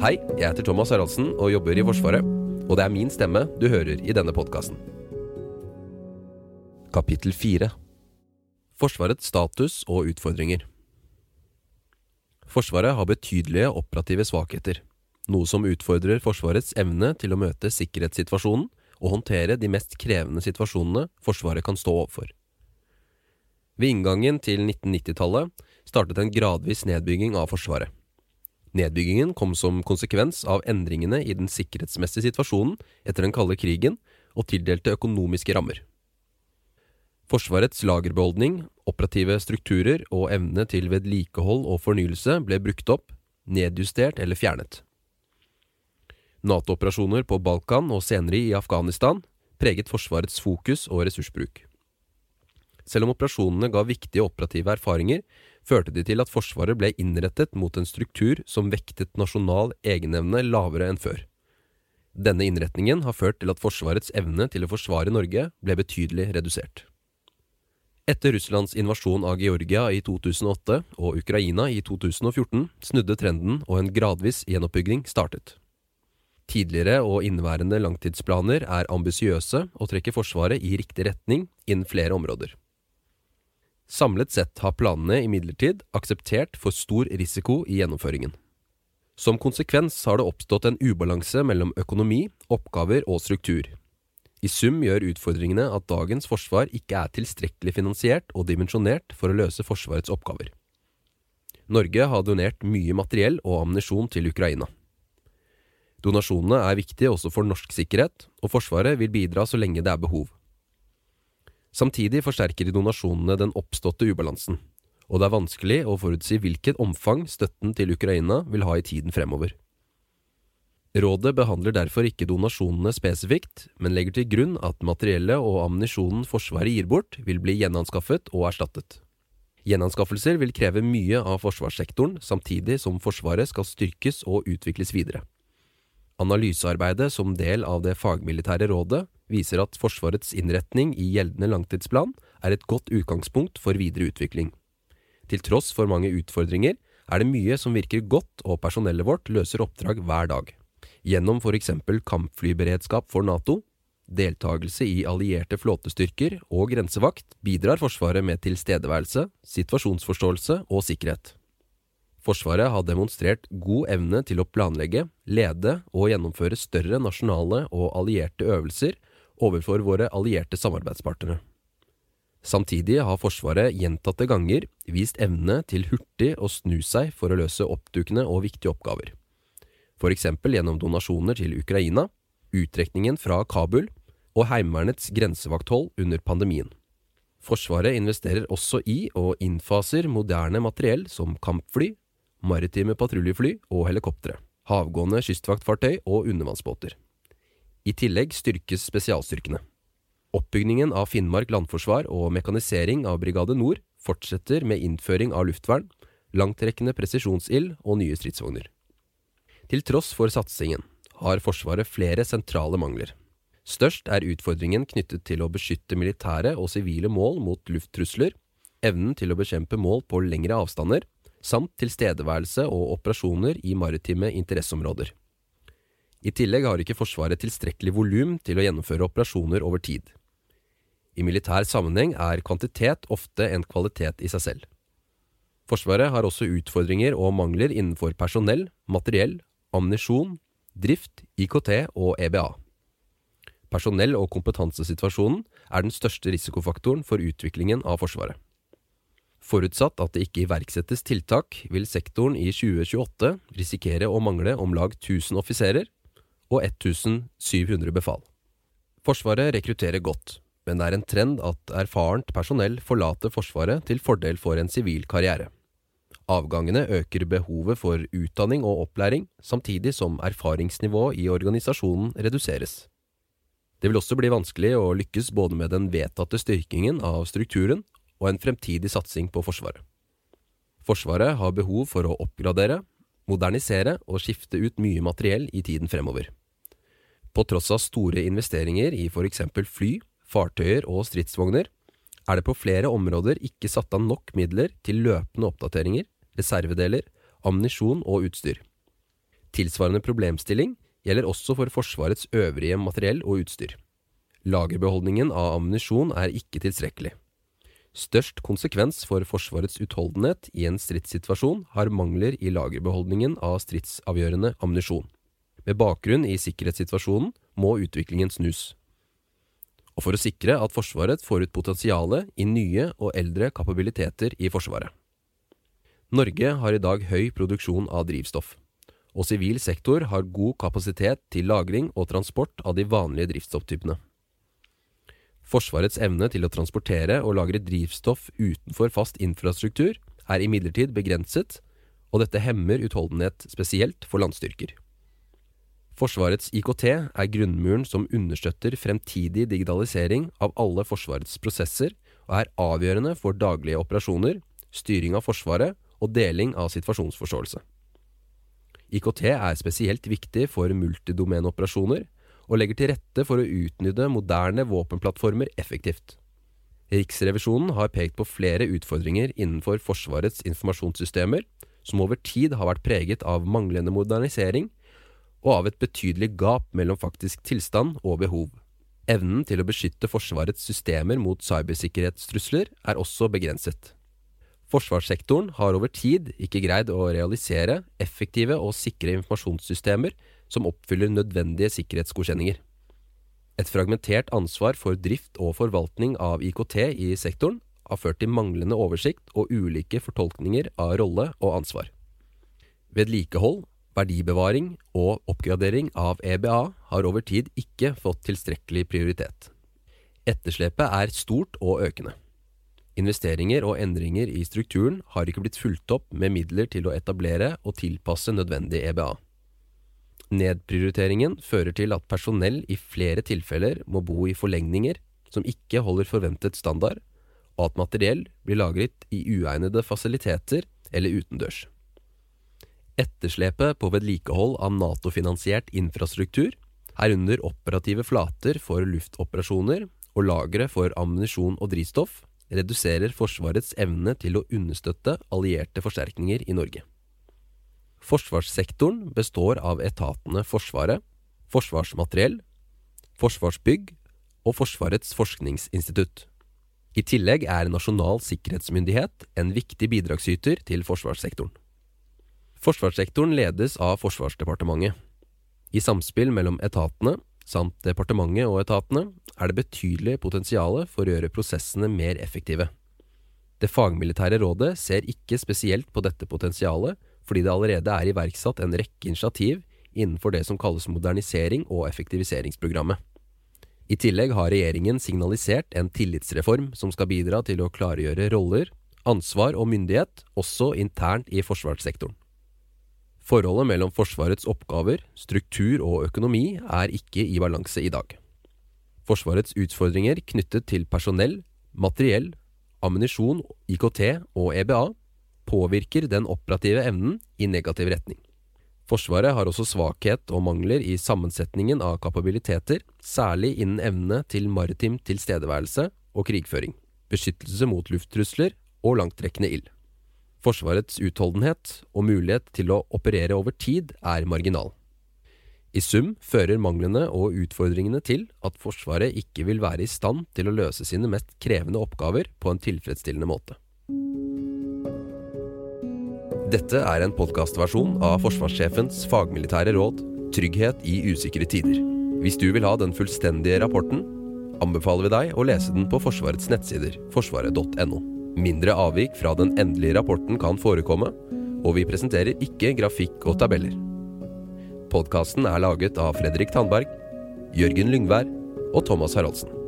Hei, jeg heter Thomas Haraldsen og jobber i Forsvaret. Og det er min stemme du hører i denne podkasten. Kapittel 4 Forsvarets status og utfordringer Forsvaret har betydelige operative svakheter, noe som utfordrer Forsvarets evne til å møte sikkerhetssituasjonen og håndtere de mest krevende situasjonene Forsvaret kan stå overfor. Ved inngangen til 1990-tallet startet en gradvis nedbygging av Forsvaret. Nedbyggingen kom som konsekvens av endringene i den sikkerhetsmessige situasjonen etter den kalde krigen og tildelte økonomiske rammer. Forsvarets lagerbeholdning, operative strukturer og evne til vedlikehold og fornyelse ble brukt opp, nedjustert eller fjernet. Nato-operasjoner på Balkan og senere i Afghanistan preget Forsvarets fokus og ressursbruk. Selv om operasjonene ga viktige operative erfaringer, førte de til at Forsvaret ble innrettet mot en struktur som vektet nasjonal egenevne lavere enn før. Denne innretningen har ført til at Forsvarets evne til å forsvare Norge ble betydelig redusert. Etter Russlands invasjon av Georgia i 2008 og Ukraina i 2014 snudde trenden og en gradvis gjenoppbygging startet. Tidligere og inneværende langtidsplaner er ambisiøse og trekker Forsvaret i riktig retning innen flere områder. Samlet sett har planene imidlertid akseptert for stor risiko i gjennomføringen. Som konsekvens har det oppstått en ubalanse mellom økonomi, oppgaver og struktur. I sum gjør utfordringene at dagens forsvar ikke er tilstrekkelig finansiert og dimensjonert for å løse Forsvarets oppgaver. Norge har donert mye materiell og ammunisjon til Ukraina. Donasjonene er viktige også for norsk sikkerhet, og Forsvaret vil bidra så lenge det er behov. Samtidig forsterker donasjonene den oppståtte ubalansen, og det er vanskelig å forutsi hvilket omfang støtten til Ukraina vil ha i tiden fremover. Rådet behandler derfor ikke donasjonene spesifikt, men legger til grunn at materiellet og ammunisjonen Forsvaret gir bort, vil bli gjenanskaffet og erstattet. Gjenanskaffelser vil kreve mye av forsvarssektoren, samtidig som Forsvaret skal styrkes og utvikles videre. Analysearbeidet som del av det fagmilitære rådet viser at Forsvarets innretning i gjeldende langtidsplan er et godt utgangspunkt for videre utvikling. Til tross for mange utfordringer er det mye som virker godt og personellet vårt løser oppdrag hver dag. Gjennom f.eks. kampflyberedskap for Nato, deltakelse i allierte flåtestyrker og grensevakt bidrar Forsvaret med tilstedeværelse, situasjonsforståelse og sikkerhet. Forsvaret har demonstrert god evne til å planlegge, lede og gjennomføre større nasjonale og allierte øvelser overfor våre allierte samarbeidspartnere. Samtidig har Forsvaret gjentatte ganger vist evne til hurtig å snu seg for å løse oppdukende og viktige oppgaver, for eksempel gjennom donasjoner til Ukraina, uttrekningen fra Kabul og Heimevernets grensevakthold under pandemien. Forsvaret investerer også i og innfaser moderne materiell som kampfly, maritime patruljefly og helikoptre, havgående kystvaktfartøy og undervannsbåter. I tillegg styrkes spesialstyrkene. Oppbyggingen av Finnmark landforsvar og mekanisering av Brigade Nord fortsetter med innføring av luftvern, langtrekkende presisjonsild og nye stridsvogner. Til tross for satsingen har Forsvaret flere sentrale mangler. Størst er utfordringen knyttet til å beskytte militære og sivile mål mot lufttrusler, evnen til å bekjempe mål på lengre avstander, samt tilstedeværelse og operasjoner i maritime interesseområder. I tillegg har ikke Forsvaret tilstrekkelig volum til å gjennomføre operasjoner over tid. I militær sammenheng er kvantitet ofte en kvalitet i seg selv. Forsvaret har også utfordringer og mangler innenfor personell, materiell, ammunisjon, drift, IKT og EBA. Personell- og kompetansesituasjonen er den største risikofaktoren for utviklingen av Forsvaret. Forutsatt at det ikke iverksettes tiltak, vil sektoren i 2028 risikere å mangle om lag 1000 offiserer og 1700 befal. Forsvaret rekrutterer godt, men det er en trend at erfarent personell forlater Forsvaret til fordel for en sivil karriere. Avgangene øker behovet for utdanning og opplæring, samtidig som erfaringsnivået i organisasjonen reduseres. Det vil også bli vanskelig å lykkes både med den vedtatte styrkingen av strukturen og en fremtidig satsing på Forsvaret. Forsvaret har behov for å oppgradere, modernisere og skifte ut mye materiell i tiden fremover. På tross av store investeringer i for eksempel fly, fartøyer og stridsvogner, er det på flere områder ikke satt av nok midler til løpende oppdateringer, reservedeler, ammunisjon og utstyr. Tilsvarende problemstilling gjelder også for Forsvarets øvrige materiell og utstyr. Lagerbeholdningen av ammunisjon er ikke tilstrekkelig. Størst konsekvens for Forsvarets utholdenhet i en stridssituasjon har mangler i lagerbeholdningen av stridsavgjørende ammunisjon. Med bakgrunn i sikkerhetssituasjonen må utviklingen snus. Og for å sikre at Forsvaret får ut potensialet i nye og eldre kapabiliteter i Forsvaret. Norge har i dag høy produksjon av drivstoff, og sivil sektor har god kapasitet til lagring og transport av de vanlige drivstofftypene. Forsvarets evne til å transportere og lagre drivstoff utenfor fast infrastruktur er imidlertid begrenset, og dette hemmer utholdenhet spesielt for landstyrker. Forsvarets IKT er grunnmuren som understøtter fremtidig digitalisering av alle Forsvarets prosesser, og er avgjørende for daglige operasjoner, styring av Forsvaret og deling av situasjonsforståelse. IKT er spesielt viktig for multidomenoperasjoner, og legger til rette for å utnytte moderne våpenplattformer effektivt. Riksrevisjonen har pekt på flere utfordringer innenfor Forsvarets informasjonssystemer, som over tid har vært preget av manglende modernisering og av et betydelig gap mellom faktisk tilstand og behov. Evnen til å beskytte Forsvarets systemer mot cybersikkerhetstrusler er også begrenset. Forsvarssektoren har over tid ikke greid å realisere effektive og sikre informasjonssystemer som oppfyller nødvendige sikkerhetsgodkjenninger. Et fragmentert ansvar for drift og forvaltning av IKT i sektoren har ført til manglende oversikt og ulike fortolkninger av rolle og ansvar. Vedlikehold, verdibevaring og oppgradering av EBA har over tid ikke fått tilstrekkelig prioritet. Etterslepet er stort og økende. Investeringer og endringer i strukturen har ikke blitt fulgt opp med midler til å etablere og tilpasse nødvendig EBA. Nedprioriteringen fører til at personell i flere tilfeller må bo i forlegninger som ikke holder forventet standard, og at materiell blir lagret i uegnede fasiliteter eller utendørs. Etterslepet på vedlikehold av Nato-finansiert infrastruktur, herunder operative flater for luftoperasjoner og lagre for ammunisjon og drivstoff, reduserer Forsvarets evne til å understøtte allierte forsterkninger i Norge. Forsvarssektoren består av etatene Forsvaret, Forsvarsmateriell, Forsvarsbygg og Forsvarets forskningsinstitutt. I tillegg er Nasjonal sikkerhetsmyndighet en viktig bidragsyter til forsvarssektoren. Forsvarssektoren ledes av Forsvarsdepartementet. I samspill mellom etatene, samt departementet og etatene, er det betydelig potensial for å gjøre prosessene mer effektive. Det fagmilitære rådet ser ikke spesielt på dette potensialet, fordi det allerede er iverksatt en rekke initiativ innenfor det som kalles modernisering og effektiviseringsprogrammet. I tillegg har regjeringen signalisert en tillitsreform som skal bidra til å klargjøre roller, ansvar og myndighet, også internt i forsvarssektoren. Forholdet mellom Forsvarets oppgaver, struktur og økonomi er ikke i balanse i dag. Forsvarets utfordringer knyttet til personell, materiell, ammunisjon, IKT og EBA påvirker den operative evnen i negativ retning. Forsvaret har også svakhet og mangler i sammensetningen av kapabiliteter, særlig innen evne til maritim tilstedeværelse og krigføring, beskyttelse mot lufttrusler og langtrekkende ild. Forsvarets utholdenhet og mulighet til å operere over tid er marginal. I sum fører manglene og utfordringene til at Forsvaret ikke vil være i stand til å løse sine mest krevende oppgaver på en tilfredsstillende måte. Dette er en podkastversjon av forsvarssjefens fagmilitære råd 'Trygghet i usikre tider'. Hvis du vil ha den fullstendige rapporten, anbefaler vi deg å lese den på Forsvarets nettsider, forsvaret.no. Mindre avvik fra den endelige rapporten kan forekomme, og vi presenterer ikke grafikk og tabeller. Podkasten er laget av Fredrik Tandberg, Jørgen Lyngvær og Thomas Haraldsen.